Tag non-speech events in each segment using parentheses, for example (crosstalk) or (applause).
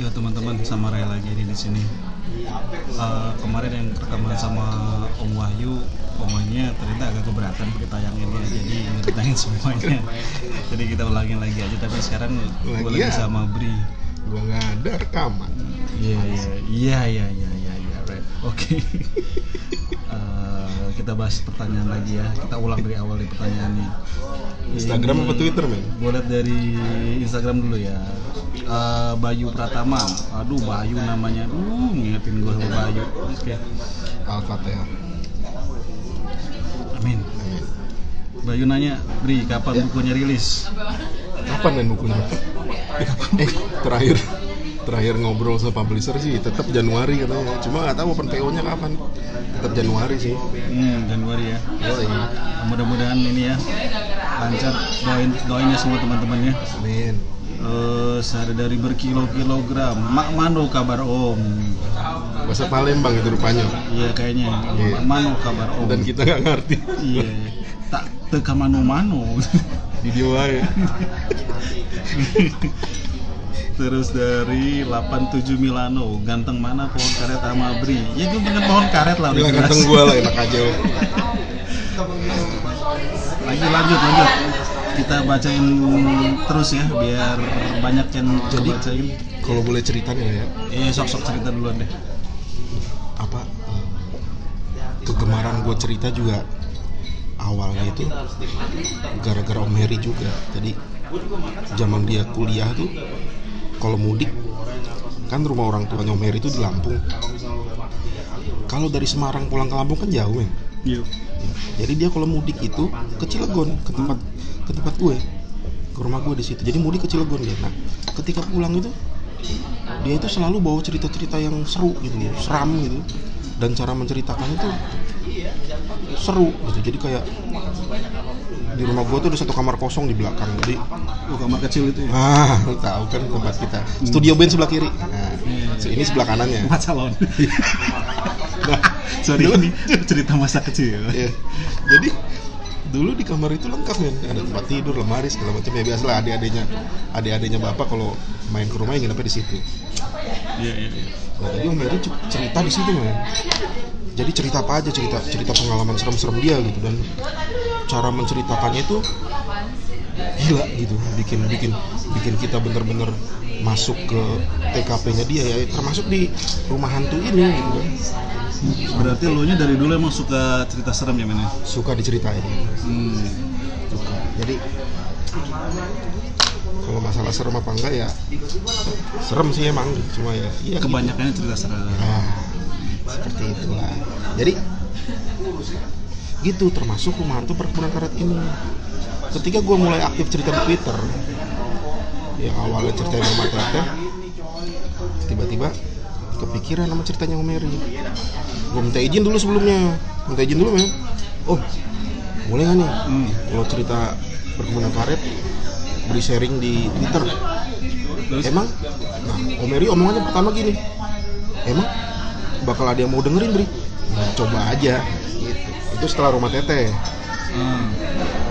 Ya teman-teman sama Ray lagi di di sini. Eh, kemarin yang rekaman sama Om Wahyu, omanya ternyata agak keberatan ditayanginnya, jadi ngeritain semuanya. (laughs) jadi kita ulangin lagi aja, tapi sekarang gue lagi Lagian. sama Bri. gua nggak ada rekaman Iya iya iya iya iya iya. Oke. (laughs) Eh, kita bahas pertanyaan lagi ya. Kita ulang dari awal nih pertanyaannya. Instagram apa Twitter men Gue liat dari Instagram dulu ya. Eh, Bayu Pratama. Aduh Bayu namanya. Aduh ngingetin gue sama Bayu. Oke. Al-Fatihah Amin. Amin. Bayu nanya, Bri, kapan bukunya rilis? kapan men bukunya (laughs) eh terakhir terakhir ngobrol sama publisher sih tetap Januari katanya cuma nggak tahu open PO nya kapan tetap Januari sih Hmm, Januari ya. oh iya Mudah-mudahan ini ya lancar. Doain doain ya semua teman-temannya. amin Eh, sehari dari berkilo-kilogram. Mak Mano kabar Om. bahasa Palembang itu rupanya Iya kayaknya. Iya. Mak Mano kabar Om. dan kita nggak ngerti Iya. Tak teka mano mano. video aja (laughs) Terus dari 87 Milano, ganteng mana pohon karet sama Bri? Ya gue pengen pohon karet lah udah jelas. ganteng gua lah enak aja. Lagi lanjut lanjut. Kita bacain terus ya biar banyak yang Jadi, bacain. kalau boleh cerita nih ya Eh sok-sok cerita duluan deh. apa eh, kegemaran gue cerita juga awalnya itu gara-gara Om Heri juga jadi zaman dia kuliah tuh kalau mudik kan rumah orang tuanya Om Heri itu di Lampung. Kalau dari Semarang pulang ke Lampung kan jauh men. Yuk. jadi dia kalau mudik itu ke Cilegon ke tempat ke tempat gue ke rumah gue di situ. Jadi mudik ke Cilegon dia. Nah ketika pulang itu dia itu selalu bawa cerita-cerita yang seru gitu seram gitu. Dan cara menceritakannya itu seru gitu jadi kayak di rumah gue tuh ada satu kamar kosong di belakang jadi Oh, kamar kecil itu ya. ah lu tahu kan tempat kita studio band sebelah kiri nah, ini sebelah kanannya Tempat salon. (laughs) nah, Sorry dulu- ini cerita masa kecil. Iya. Jadi dulu di kamar itu lengkap kan, ada tempat tidur, lemari segala macam ya biasalah adik-adiknya, adik-adiknya bapak kalau main ke rumah ingin apa di situ. Iya iya iya. Nah, tadi Om cerita di situ man. Jadi cerita apa aja cerita cerita pengalaman serem-serem dia gitu dan cara menceritakannya itu gila gitu, bikin bikin bikin kita bener-bener masuk ke TKP-nya dia ya termasuk di rumah hantu ini gitu. Berarti lo nya dari dulu emang suka cerita serem ya men? ya? Suka diceritain. Hmm. suka jadi kalau masalah serem apa enggak ya serem sih emang cuma ya iya gitu. Kebanyakannya cerita serem. nah, seperti itulah. Jadi gitu termasuk rumah hantu perkebunan karet ini. Ketika gue mulai aktif cerita di twitter yang awalnya ceritanya Mama Teteh tiba-tiba kepikiran sama ceritanya Om Mary. Gue minta izin dulu sebelumnya. Minta izin dulu men oh boleh nggak nih? Hmm. kalau cerita perkebunan karet beri sharing di twitter. Terus? Emang? Nah Om Mary omongannya pertama gini. Emang bakal ada yang mau dengerin Bri Nah, coba aja gitu. itu setelah rumah teteh Hmm.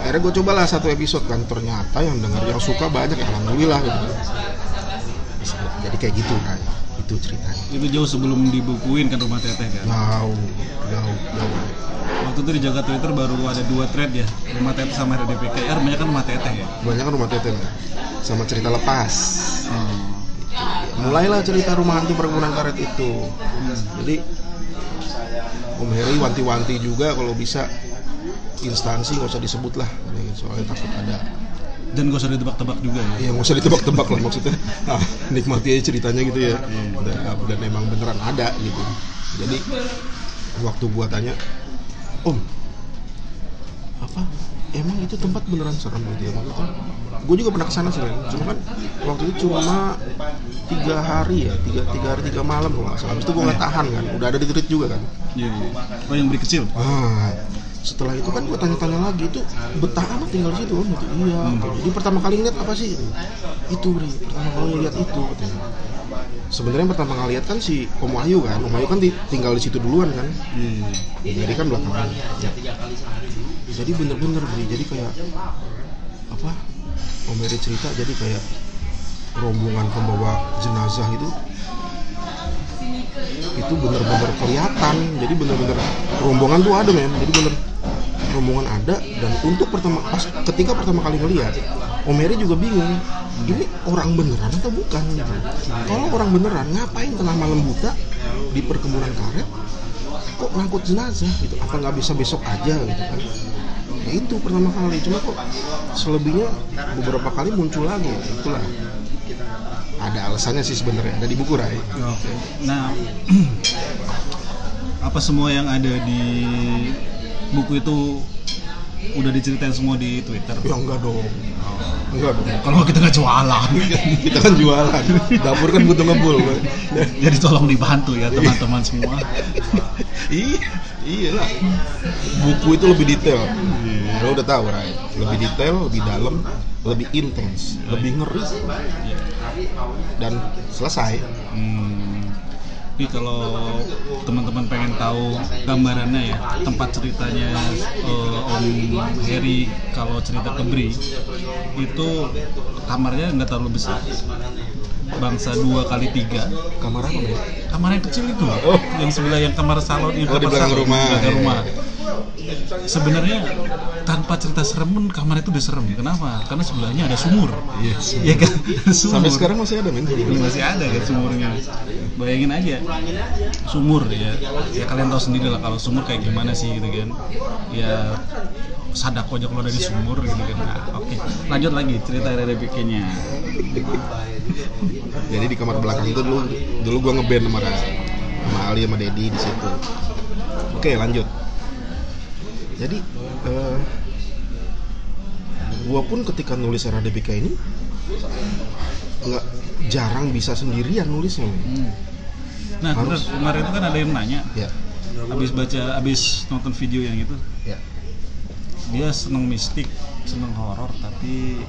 akhirnya gue cobalah satu episode kan ternyata yang denger yang suka banyak ya alhamdulillah gitu jadi kayak gitu kan itu ceritanya itu jauh sebelum dibukuin kan rumah teteh kan. jauh jauh jauh Waktu itu di jaga Twitter baru ada dua thread ya, rumah teteh sama RDPK. Ya, banyak kan rumah teteh ya. banyak kan rumah teteh sama cerita lepas Oh. Mulailah cerita rumah hantu perkebunan karet itu. Jadi Om Heri wanti-wanti juga kalau bisa instansi nggak usah disebut lah. Soalnya takut ada. Dan gak usah ditebak-tebak juga ya. ya nggak usah ditebak-tebak lah maksudnya. (laughs) Ah, nikmati aja ceritanya gitu ya. Hmm. dan, dan emang beneran ada gitu. Jadi waktu gua tanya om apa emang itu tempat beneran serem gitu ya? Maksudnya gue juga pernah ke sana sih Men. cuma kan waktu itu cuma tiga hari ya tiga tiga hari tiga malam kalau nggak salah. Habis itu gue nggak tahan kan udah ada di tweet juga kan. Iya, iya. Oh yang beri kecil. ah setelah itu kan gue tanya-tanya lagi itu betah amat tinggal di situ om. Gitu iya. Jadi pertama kali ngeliat apa sih? Itu Bri pertama kali ngeliat itu katanya sebenarnya yang pertama kali lihat kan si Om Wahyu kan. Om Wahyu kan di- tinggal di situ duluan kan. Iya, iya. jadi kan belakangan. Ya. Jadi bener-bener Bri jadi kayak apa Om Eri cerita jadi kayak rombongan pembawa jenazah itu itu bener-bener kelihatan. Jadi bener-bener rombongan tuh ada men. Jadi bener rombongan ada. Dan untuk pertama pas ketika pertama kali ngeliat Om Heri juga bingung ini orang beneran atau bukan gitu. Kalau orang beneran ngapain tengah malam buta di perkebunan karet kok ngangkut jenazah gitu. Apa nggak bisa besok aja gitu kan ya itu pertama kali cuma kok selebihnya beberapa kali muncul lagi itulah. Ada alasannya sih sebenarnya ada di buku Rai Oke. Nah, (clears throat) apa semua yang ada di buku itu udah diceritain semua di Twitter? ya enggak dong. Enggak dong. Kalau kita nggak jualan, (laughs) kita kan jualan. Dapur kan butuh ngebul (laughs) jadi tolong dibantu ya teman-teman semua. (laughs) iya iyalah. Buku itu lebih detail. Lo udah tahu Rai lebih detail lebih dalam lebih intens lebih ngeri. Dan selesai. Hmm. Ini kalau teman-teman pengen tahu gambarannya ya, tempat ceritanya eh, Om Heri kalau cerita ke Bri itu kamarnya nggak terlalu besar, bangsa dua kali tiga. kamar apa Boy? Kamar yang kecil itu, Oh. yang sebelah yang kamar salon, yang Oh, di kamar belakang salon, rumah. di belakang Iya. rumah. Sebenarnya tanpa cerita serem pun kamar itu udah serem. Kenapa? Karena sebelahnya ada sumur. Iya, Iya kan? Sumur. sampai sekarang masih ada men masih ada kan sumurnya bayangin aja sumur ya ya kalian tahu sendiri lah kalau sumur kayak gimana sih gitu kan ya sadako aja kalau dari sumur gitu kan. Nah, oke. Lanjut lagi cerita dari bikinnya jadi di kamar belakang itu dulu dulu gua ngeband sama sama Ali sama Dedi di situ. Oke lanjut. Jadi eh, gua pun ketika nulis RADBK ini nggak jarang bisa sendirian nulisnya hmm. nah Harus. kemarin itu kan ada yang nanya ya. habis baca habis nonton video yang itu. Ya dia seneng mistik seneng horor tapi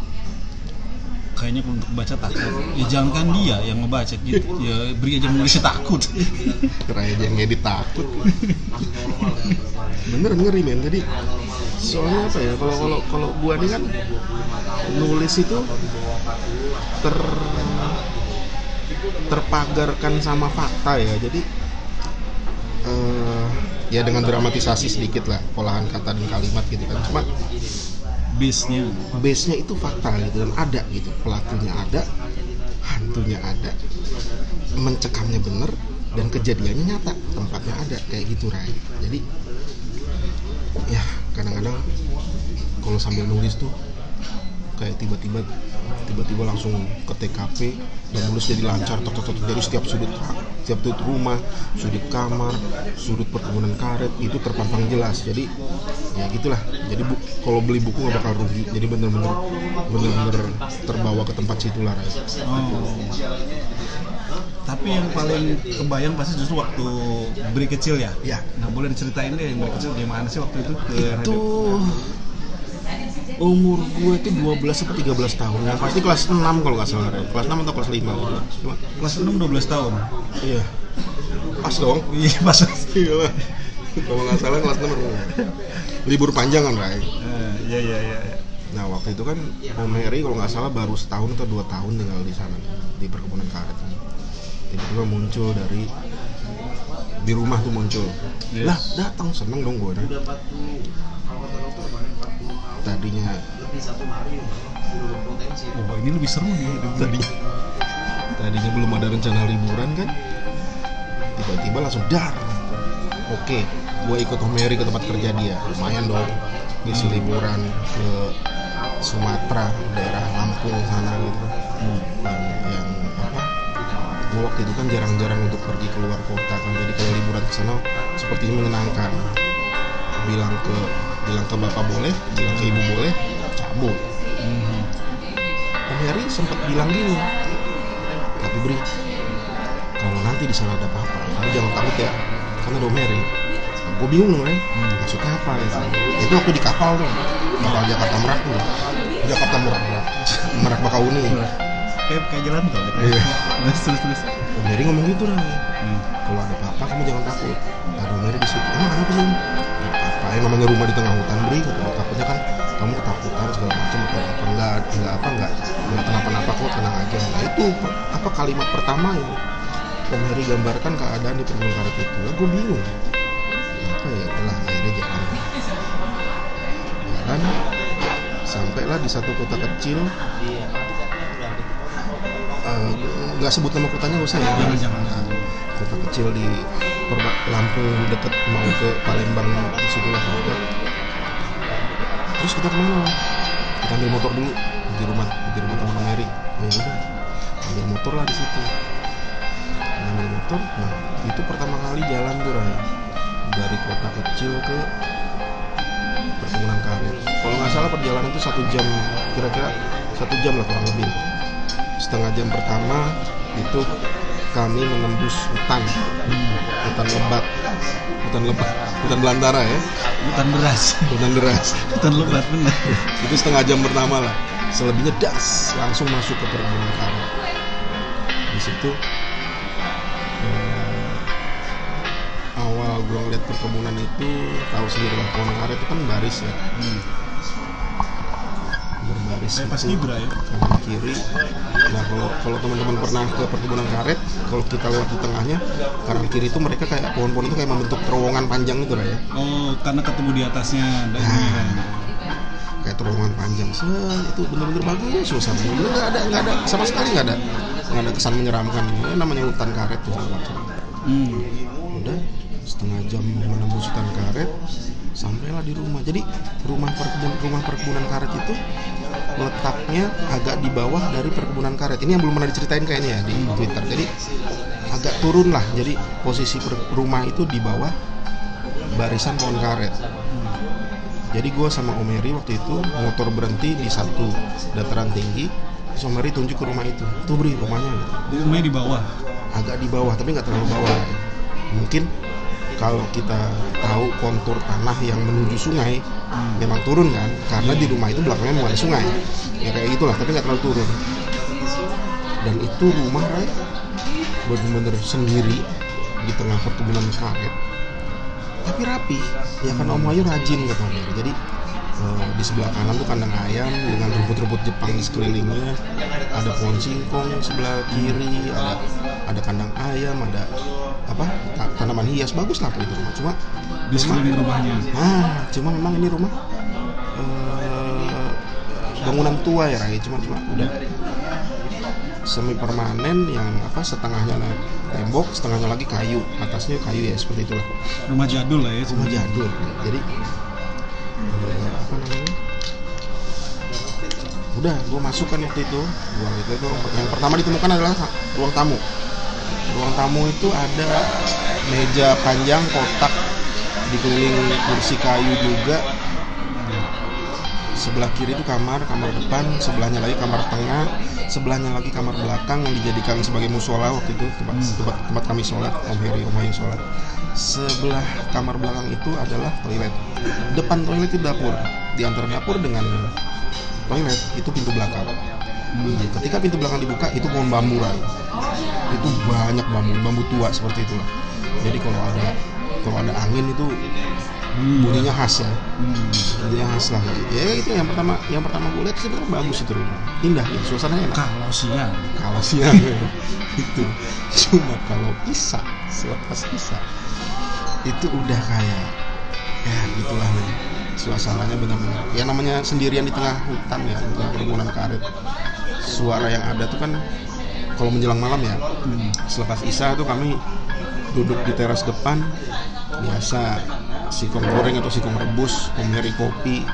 kayaknya untuk baca takut. Ya jangankan dia yang ngebaca gitu. Ya beri aja nulisnya takut. (laughs) Rai aja yang ngedit takut. Bener ngeri men. Jadi soalnya apa ya kalau kalau kalau gua ini kan nulis itu ter terpagarkan sama fakta ya. Jadi eh, ya dengan dramatisasi sedikit lah olahan kata dan kalimat gitu kan. Cuma base-nya. base nya itu fakta gitu dan ada gitu. Pelakunya ada hantunya ada. Mencekamnya bener dan kejadiannya nyata tempatnya ada kayak gitu Rai jadi ya kadang-kadang kalau sambil nulis tuh kayak tiba-tiba tiba-tiba langsung ke TKP dan nulis jadi lancar tok tok tok dari setiap sudut setiap sudut rumah sudut kamar sudut perkebunan karet itu terpampang jelas jadi ya gitulah jadi bu, kalau beli buku nggak bakal rugi jadi bener-bener bener-bener terbawa ke tempat situ lah. Oh. Tapi yang paling kebayang pasti justru waktu beri kecil ya. Ya. Nah boleh diceritain deh yang beri kecil gimana sih waktu itu ke itu umur gue itu 12 atau 13 tahun yang pasti kelas 6 kalau nggak salah kelas 6 atau kelas 5 gitu. Cuma, kelas 6 12 tahun. iya pas dong (laughs) Iya pas. iya kalau nggak salah kelas 6 baru- libur panjang kan Rai Eh, Iya iya iya. iya. nah waktu itu kan Om Heri kalau nggak salah baru setahun atau dua tahun tinggal di sana di perkebunan karet tiba-tiba muncul dari di rumah tuh muncul Yes. lah datang seneng dong gue tadinya. Oh ini lebih seru nih. tadi tadinya. Belum ada rencana liburan kan? Tiba-tiba langsung dar. Oke gue ikut Om Heri ke tempat kerja dia. Lumayan dong. Ngisi liburan ke Sumatera daerah Lampung sana gitu. Hmm. yang, yang apa? Gue waktu itu kan jarang-jarang untuk pergi keluar kota kan. Jadi kalau liburan ke sana sepertinya menyenangkan. Bilang ke bilang ke bapak boleh bilang ke ibu boleh cabut Mhm. Om Heri sempat bilang gini tapi beri kalau nanti di sana ada apa-apa kamu jangan takut ya karena ada Om Heri gue bingung dong Hmm. maksudnya apa ya itu waktu di kapal tuh kapal Jakarta Merak tuh Jakarta Merak Merak Bakauni Kayak kayak jalan tol. gitu. Iya. Terus terus terus. Om Heri ngomong gitu Ray Hmm. kalau ada apa-apa kamu jangan takut ada Om Heri di situ emang apa sih Yang namanya rumah di tengah hutan beri takutnya kan kamu ketakutan segala macam atau apa. Enggak enggak apa enggak. Enggak kenapa-napa kok tenang aja. Nah itu apa kalimat pertama yang Om Heri gambarkan keadaan di perkebunan karet itu. Lah gue bingung. Apa ya telah akhirnya jalan. Jalan sampailah di satu kota kecil. Eh, nggak sebut nama kotanya usah ya. Kota kecil di Perba- Lampung deket mau ke Palembang di situ lah gitu. terus kita ke mana? Kita ambil motor dulu di rumah di rumah teman Mary ya udah ambil motor lah di situ. Ambil motor nah itu pertama kali jalan tuh Ray. Dari kota kecil ke perkebunan karet. Kalau nggak salah perjalanan itu satu jam kira-kira satu jam lah kurang lebih. Setengah jam pertama itu kami menembus hutan. Hmm. hutan lebat. Hutan lebat. Hutan belantara ya. Hutan beras, hutan deras. Hutan lebat bener. itu setengah jam pertama lah. Selebihnya das langsung masuk ke karet di situ eh, awal gua ngeliat perkebunan itu tahu sendiri lah pohon karet itu kan baris ya. Hmm. Berbaris Kayak pas Ibra ya. kiri nah kalau kalau teman-teman pernah ke perkebunan karet kalau kita lewat di tengahnya kanan kiri itu mereka kayak pohon-pohon itu kayak membentuk terowongan panjang gitu lah ya Oh, karena ketemu di atasnya ada ini kan. kayak terowongan panjang Set, itu bener-bener bagus suasananya bener nggak ada nggak ada sama sekali nggak ada nggak ada kesan menyeramkan ya, namanya hutan karet tuh. Hmm. udah setengah jam menembus hutan karet sampailah di rumah. Jadi rumah perkebun rumah perkebunan karet itu letaknya agak di bawah dari perkebunan karet. Ini yang belum pernah diceritain kayaknya ya di twitter. Jadi agak turun lah jadi posisi per- rumah itu di bawah barisan pohon karet. Jadi gue sama Om Heri waktu itu motor berhenti di satu dataran tinggi. Terus Om Heri tunjuk ke rumah itu. Tuh beri rumahnya. Gitu Di rumahnya di bawah. agak di bawah tapi nggak terlalu bawah. Mungkin kalau kita tahu kontur tanah yang menuju sungai Hmm. memang turun kan karena di rumah itu belakangnya mau ada sungai ya kayak gitulah tapi nggak terlalu turun dan itu rumah Ray bener-bener sendiri di tengah perkebunan karet tapi rapi ya kan Om Ayu rajin kata Om Ayu. jadi eh, di sebelah kanan tuh kandang ayam dengan rumput-rumput Jepang di sekelilingnya. Ada pohon singkong sebelah kiri ada ada kandang ayam ada apa ta- tanaman hias. Bagus lah itu rumah. Cuma Di sekeliling rumahnya. ah cuma memang ini rumah eh, bangunan tua ya Ray. Cuma cuma udah semi permanen yang apa setengahnya tembok setengahnya lagi kayu. Atasnya kayu ya seperti itulah. Rumah jadul lah ya. rumah jadul. Jadi apa namanya? Udah gue masuk kan waktu itu. Ruang itu itu yang pertama ditemukan adalah ruang tamu. Ruang tamu itu ada meja panjang kotak dikelilingi kursi kayu juga sebelah kiri itu kamar kamar depan sebelahnya lagi kamar tengah sebelahnya lagi kamar belakang yang dijadikan sebagai musola waktu itu tempat Hmm. tempat, tempat kami sholat om Heri om Ayu sholat sebelah kamar belakang itu adalah toilet depan toilet itu dapur di antara dapur dengan toilet itu pintu belakang Hmm. ketika pintu belakang dibuka itu pohon bambu Ray. itu banyak bambu bambu tua seperti itulah jadi kalau ada kalau ada angin itu Hmm. bunyinya khas ya Hmm. bunyinya khas lah ya itu yang pertama yang pertama gue lihat sebenarnya bagus itu rumah indah ya suasananya enak Kalau siang. kalau siang (laughs) itu cuma kalau isa selepas isa itu udah kayak ya gitulah nih suasananya benar-benar ya namanya sendirian di tengah hutan ya di tengah perkebunan karet suara yang ada tuh kan kalau menjelang malam ya Hmm. selepas isa tuh kami duduk di teras depan biasa sikong goreng atau sikong rebus pemeri kopi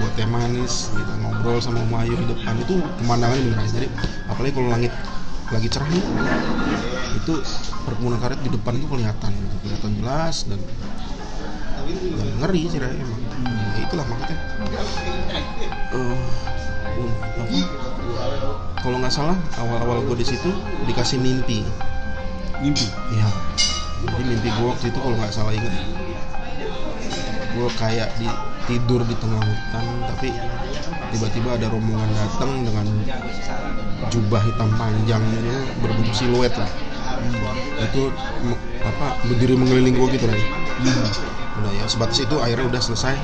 buat teh manis gitu. Ngobrol sama Om Ayu di depan. Itu pemandangannya beneran jadi apalagi kalau langit lagi cerah nih itu perkebunan karet di depan itu kelihatan gitu. Kelihatan jelas dan dan ngeri sih Ray, emang. Ya itulah makanya. Um, apa kalau nggak salah awal-awal gue di situ dikasih mimpi. Mimpi. Iya. Jadi mimpi gue waktu itu kalau nggak salah inget, gue kayak di tidur di tengah hutan, tapi tiba-tiba ada rombongan datang dengan jubah hitam panjang gitu, berbentuk siluet lah. itu me- apa berdiri mengelilingi gue gitu Ray Hmm. udah ya sebatas itu akhirnya udah selesai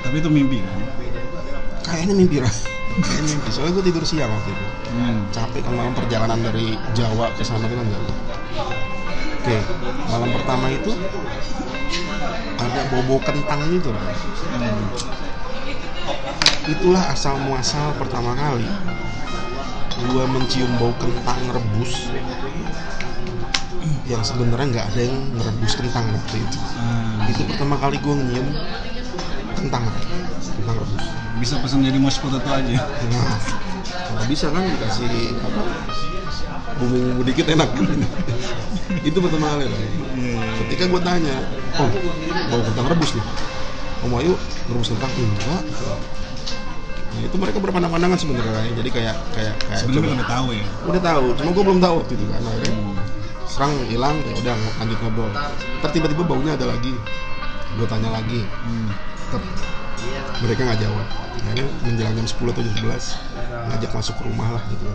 Tapi itu mimpi kan? kayaknya mimpi kayaknya mimpi soalnya gue tidur siang waktu itu Hmm. capek kan malam perjalanan dari Jawa ke sana itu kan jauh oke malam pertama itu ada bobo kentang gitu Ray. Hmm. itulah asal muasal pertama kali gua mencium bau kentang rebus yang sebenarnya nggak ada yang merebus kentang waktu itu Ah, itu pertama kali gua nyium kentang kentang rebus bisa pesan jadi mashed potato aja. nah kalau bisa kan dikasih apa bumbu-bumbu dikit enak. (laughs) Itu pertama kali. Ray. ketika gua tanya oh bau kentang rebus nih? Om Ayu rebus kentang? Enggak. Nah itu mereka berpandang-pandangan sebenarnya. Jadi kayak kayak kayak Sebenarnya udah tahu ya. udah tahu cuma gue belum tahu waktu itu kan. Akhirnya Hmm. serang hilang ya udah lanjut ngobrol. Ntar tiba-tiba baunya ada lagi. Gue tanya lagi. Hmm. tetap mereka nggak jawab. Akhirnya menjelang jam 10 atau jam 11 ngajak masuk ke rumah lah gitu. ya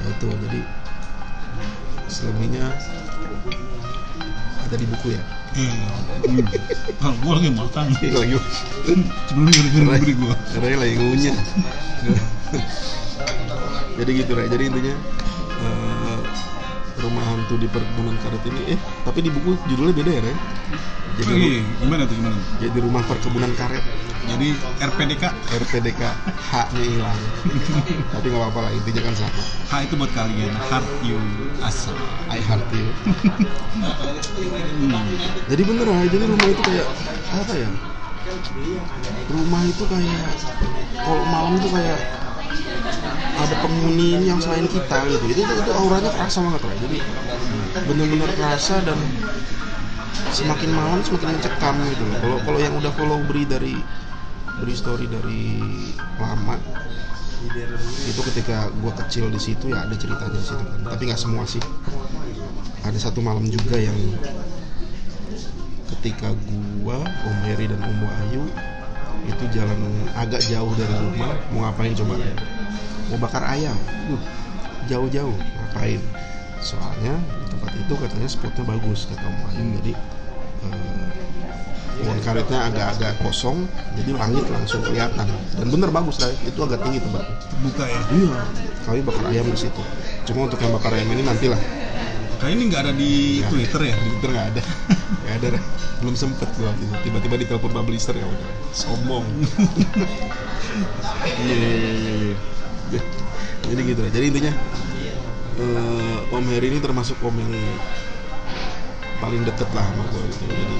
itu jadi selebihnya ada di buku ya Hmm. Ah, gua lagi makan. lagi Sebelum beri. Ray lagi ngunyah jadi gitu Ray jadi intinya rumah hantu di perkebunan karet ini eh tapi di buku judulnya beda ya Ray jadi, Oh, iya. Gimana tuh gimana? jadi rumah perkebunan karet Jadi RPDK RPDK H nya hilang (laughs) tapi nggak apa-apa lah intinya kan sama H itu buat kalian, heart you asal. I heart you Hmm. (laughs) jadi bener Ray jadi rumah itu kayak apa ya rumah itu kayak kalau malam tuh kayak ada penghuni yang selain kita gitu. Itu itu, itu auranya kerasa banget Ray jadi bener-bener kerasa dan semakin malam semakin mencekam gitu. Loh kalau kalau yang udah follow beri dari beri story dari lama itu ketika gua kecil di situ ya ada ceritanya di situ kan. Tapi nggak semua sih. Ada satu malam juga yang ketika gua Om Heri dan Om Wahyu itu jalan agak jauh dari rumah. Mau ngapain coba? Mau bakar ayam. Uh, jauh-jauh ngapain? Soalnya di tempat itu katanya spotnya bagus kata Om Wahyu jadi eh, pohon karetnya agak-agak kosong jadi langit langsung kelihatan. Dan bener bagus lah. Itu agak tinggi tempatnya Buka ya. iya kami bakar ayam di situ. Cuma untuk yang bakar ayam ini nantilah Kayak ini nggak ada di Nggak. Twitter ya? di Twitter nggak ada (laughs) nggak ada belum sempet gua waktu itu tiba-tiba ditelepon publisher ya udah sombong (laughs) Iya, iya, iya, iya. jadi gitu lah jadi intinya eh, Om Heri ini termasuk Om yang paling deket lah sama gue gitu jadi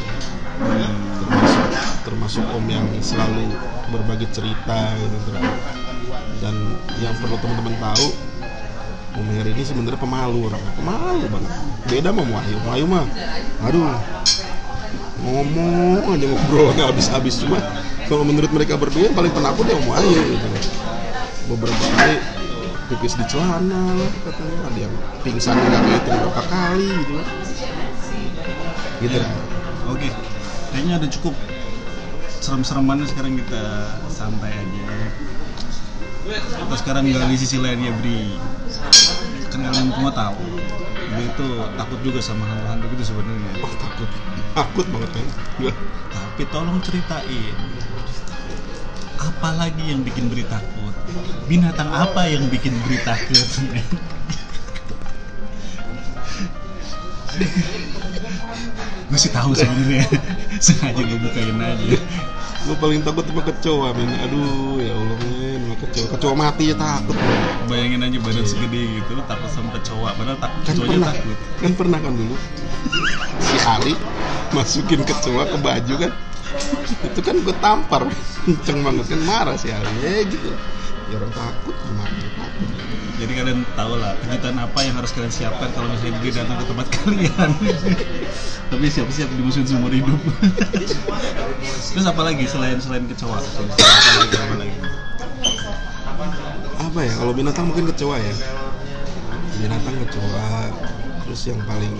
termasuk termasuk Om yang selalu berbagi cerita gitu terus. dan yang perlu teman-teman tahu Heri ini sebenarnya pemalu orang pemalu banget. Beda sama Wahyu. Wahyu mah aduh ngomong aja ngobrol nggak habis-habis. Cuma kalau menurut mereka berdua yang paling penakut ya Om Wahyu gitu. Beberapa kali pipis di celana katanya. Ada yang pingsan nggak kehitung berapa kali gitu kan. Gitu. Iya. Oke, kayaknya udah cukup serem-seremannya sekarang kita santai aja. Kita sekarang gali sisi lainnya Bri. Kan kalian semua tahu, Bri itu takut juga sama hantu-hantu gitu sebenarnya. oh takut (laughs) takut banget kan Tapi tolong ceritain apa lagi yang bikin Bri takut? Binatang apa yang bikin Bri takut? (laughs) gue sih tahu sebenarnya (laughs) sengaja gue bukain aja gue paling takut sama kecoa men aduh ya allah men sama kecoa mati ya takut bayangin aja badan segede gitu takut sama kecoa. Padahal tak kan kecoanya pernah. takut. Kan pernah kan dulu. Si Ali masukin kecoa ke baju kan. Itu kan gue tampar. Kenceng banget kan marah si Ali. Ya gitu. Ya orang takut. Gimana takut? Jadi kalian tahu lah kejutan apa yang harus kalian siapkan kalau misalnya Bri datang ke tempat (laughs) kalian. Tapi siap-siap dimusuhin seumur hidup. (laughs) Terus apa lagi selain selain kecoa? Apa lagi apa ya kalau binatang mungkin kecoa ya. Binatang kecoa terus yang paling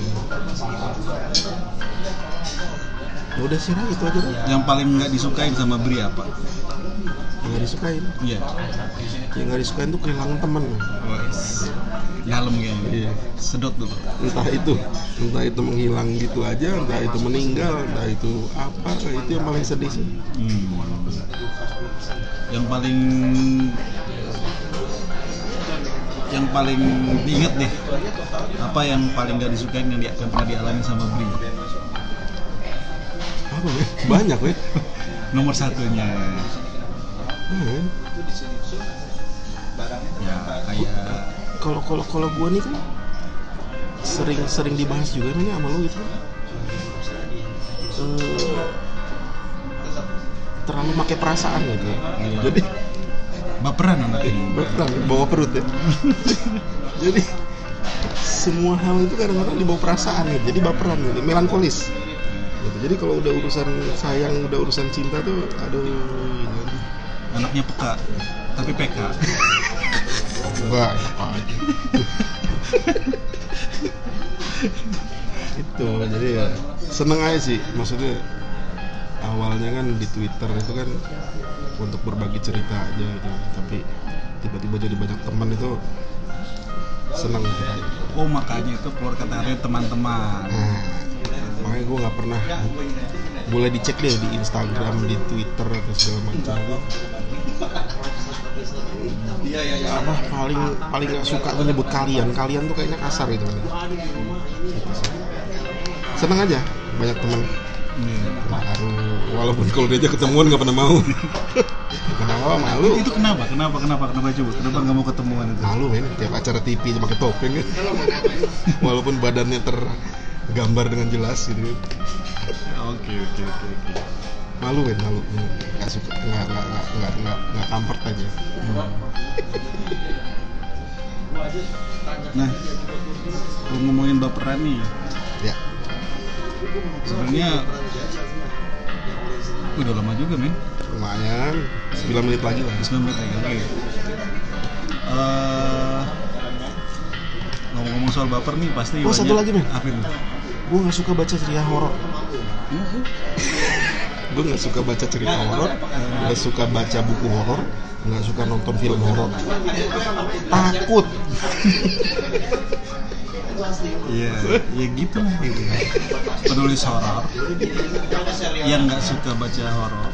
Ya udah sih itu aja deh. Yang paling nggak disukain sama Bri apa? Yang nggak disukain? Iya. Yang nggak disukain tuh kehilangan teman Wes. dalam kayaknya. Iya. sedot tuh. Entah itu. Entah itu menghilang gitu aja entah itu meninggal entah itu apa itu yang paling sedih sih. Hmm. Yang paling yang paling diinget deh. Apa yang paling gak disukain yang, dia, yang pernah dialami sama Bri? Apa ya banyak ya (laughs) nomor satunya. Hmm. ya kayak kalau kalau kalau gua nih kan sering sering dibahas juga ini sama lu gitu. Eh, terlalu pakai perasaan gitu. Iya. jadi baperan anak ini betul bawa perut ya (laughs) jadi semua hal itu kadang-kadang dibawa perasaan gitu jadi baperan gitu melankolis gitu. jadi kalau udah urusan sayang udah urusan cinta tuh aduh gitu. anaknya peka tapi PK (laughs) Wah, apa aja. (laughs) itu jadi ya seneng aja sih maksudnya awalnya kan di Twitter itu kan untuk berbagi cerita aja gitu. Tapi tiba-tiba jadi banyak teman itu seneng kita oh makanya itu keluar kata-katanya teman-teman. Nah, makanya gue nggak pernah boleh dicek deh di Instagram di Twitter atau segala macam. Itu apa paling paling nggak suka tuh nyebut kalian. Kalian tuh kayaknya kasar gitu. Kan seneng aja banyak teman Baru walaupun kalau diajak ketemuan nggak pernah mau. Kenapa? Malu. Itu kenapa? Kenapa? Kenapa? Kenapa coba? Kenapa nggak mau ketemuan itu? Malu men. Tiap acara TV aja pakai topeng. Kan walaupun badannya tergambar dengan jelas gitu. Kan. oke oke oke oke. Malu men. Malu. Nggak suka. Nggak nggak nggak nggak nggak nggak comfort aja. Nah, kalau ngomongin baperan nih, ya sebenarnya udah lama juga men, lumayan 9 menit lagi lah 9 menit lagi. Oke. Eh, ngomong-ngomong soal baper nih pasti Oh, satu lagi, men. Apa itu? gue nggak suka baca cerita horor (laughs) gue nggak suka baca cerita horor nggak suka baca buku horor nggak suka nonton film horor takut (laughs) Iya, ya gitu lah gitu. Penulis horor yang nggak suka baca horor,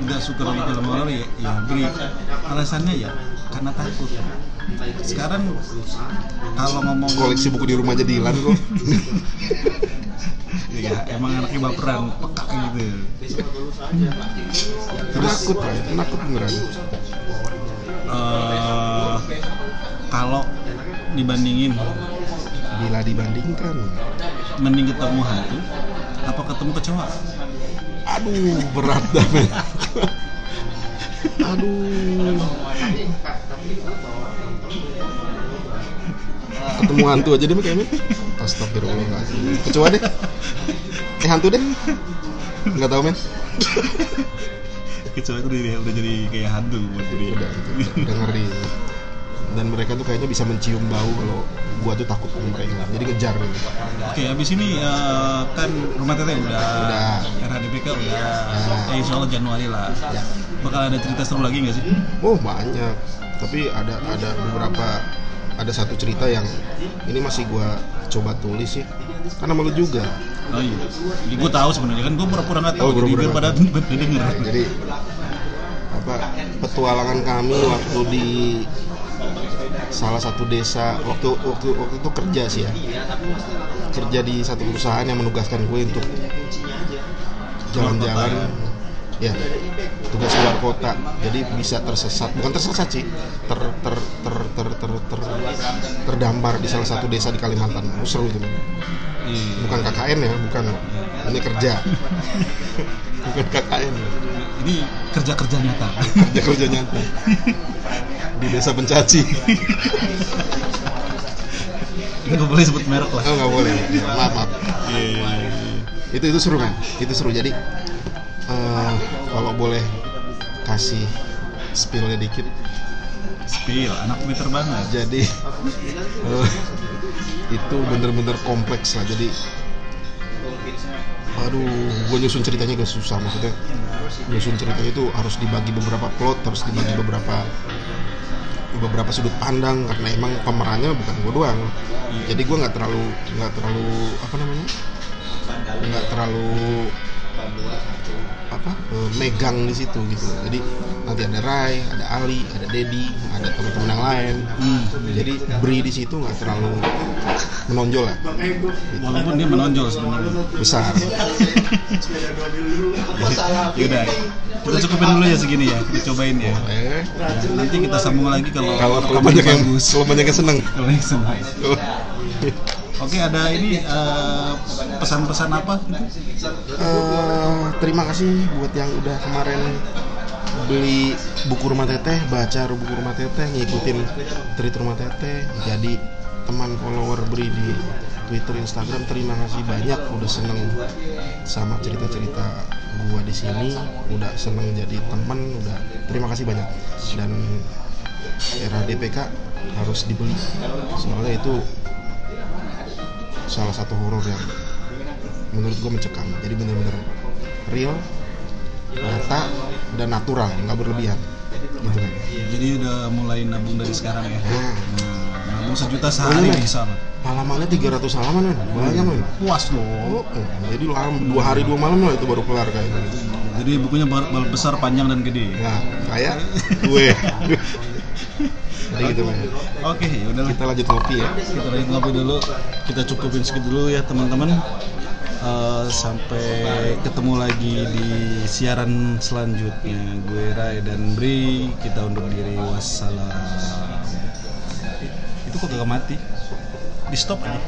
nggak suka nonton film horor ya, ya beri alasannya ya karena takut. Sekarang kalau ngomong koleksi buku di rumah aja hilang kok (laughs) ya emang anaknya baperan, peka gitu. Terus takut takut beneran eh, kalau dibandingin bila dibandingkan? Mending ketemu hantu apa ketemu kecoa? aduh berat dah men. Aduh. Ketemu hantu aja deh kayaknya astagfirullahaladzim. Kecoa deh. Eh hantu deh. Nggak tahu men. Kecoa itu udah, udah jadi kayak hantu buat dia. udah, udah, udah ngeri dan mereka tuh kayaknya bisa mencium bau kalau gua tuh takut mereka jadi ngejar gitu. Oke, habis ini eh, kan rumah teteh udah, Udah. RHDPK udah, Ya. eh, insya Allah Januari lah. Ya. Bakal ada cerita seru lagi nggak sih? Oh banyak, tapi ada ada beberapa ada satu cerita yang ini masih gua coba tulis sih, karena malu juga. Oh iya, jadi gue tahu sebenarnya kan gue pura-pura nggak tahu, Oh, jadi biar pada denger. Jadi apa petualangan kami waktu di salah satu desa waktu waktu waktu itu kerja sih ya kerja di satu perusahaan yang menugaskan gue untuk jalan-jalan ya tugas luar kota jadi bisa tersesat bukan tersesat sih ter ter ter ter ter, ter- terdampar di salah satu desa di Kalimantan oh, seru itu Iya. bukan KKN ya bukan. Ini kerja. (laughs) Bukan KKN Ini kerja-kerja nyata. kerja kerja nyata. Di desa pencaci nggak boleh sebut merek lah. oh nggak boleh. Ya, (laughs) maaf maaf. Iya, iya, iya. itu itu seru kan itu seru. Jadi eh, kalau boleh kasih spillnya dikit Spill, anak Twitter banget. jadi eh, itu bener-bener kompleks lah. Jadi aduh gue nyusun ceritanya gak susah maksudnya. Nyusun ceritanya itu harus dibagi beberapa plot harus dibagi beberapa beberapa sudut pandang karena emang pemerannya bukan gue doang. Jadi gue nggak terlalu nggak terlalu apa namanya? Nggak terlalu apa eh, megang di situ gitu jadi nanti ada Rai ada Ali ada Dedi ada teman-teman yang lain Hmm. jadi Bri di situ nggak terlalu menonjol lah Walaupun dia menonjol sebenarnya. besar (laughs) Yaudah, kita cukupin dulu ya segini ya, dicobain ya. eh Ya, nanti kita sambung lagi kalau kalau banyak yang bagus. kalau banyak yang seneng Kalau yang senang. (laughs) Oke, ada ini eh, pesan-pesan apa? Gitu? Eh, terima kasih buat yang udah kemarin beli buku rumah teteh baca buku rumah teteh ngikutin treat rumah teteh. Jadi teman follower beri di Twitter Instagram terima kasih banyak. Udah seneng sama cerita-cerita gua di sini. Udah seneng jadi teman udah terima kasih banyak. Dan era DPK harus dibeli. Soalnya itu salah satu horor yang menurut gue mencekam. Jadi bener-bener real nyata dan natural nggak berlebihan. Gitu kan Jadi udah mulai nabung dari sekarang ya. nah, Nah, nabung sejuta sehari Boleh, bisa. halamannya 300 halaman kan banyak kan Puas dong. oh, eh, jadi lama dua hari dua malam lah itu baru kelar kayak gitu Jadi bukunya besar, panjang dan gede. nah kayak gue (laughs) jadi gitu Oke, ya udahlah. kita lanjut ngopi ya. Kita lagi ngopi dulu. Kita cukupin segitu dulu ya teman-teman. Eh, sampai ketemu lagi di siaran selanjutnya. Gue Rai dan Bri kita undur diri. Wassalam. Itu kok gak mati? Di stop aja